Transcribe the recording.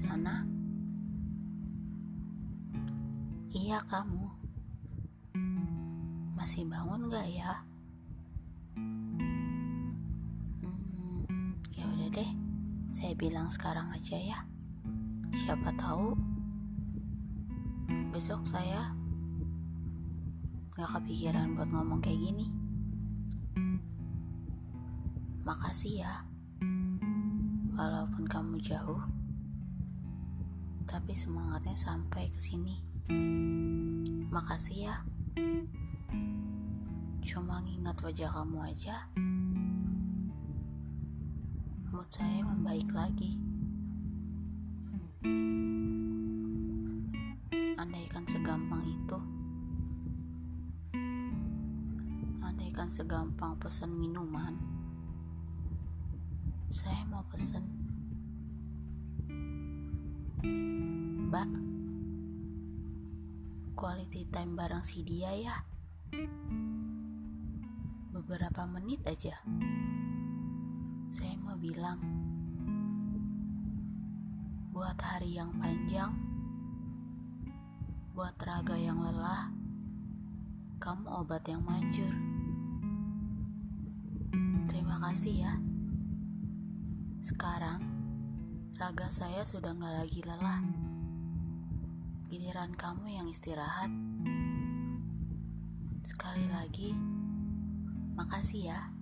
sana? Iya kamu. Masih bangun gak ya? Hmm, ya udah deh. Saya bilang sekarang aja ya. Siapa tahu besok saya gak kepikiran buat ngomong kayak gini. Makasih ya. Walaupun kamu jauh, tapi semangatnya sampai ke sini. Makasih ya. Cuma ngingat wajah kamu aja, mood saya membaik lagi. Andaikan segampang itu, andaikan segampang pesan minuman, saya mau pesen. Mbak, quality time bareng si dia ya. Beberapa menit aja. Saya mau bilang, buat hari yang panjang, buat raga yang lelah, kamu obat yang manjur. Terima kasih ya. Sekarang, raga saya sudah gak lagi lelah. Giliran kamu yang istirahat. Sekali lagi, makasih ya.